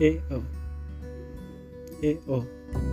A O. A O.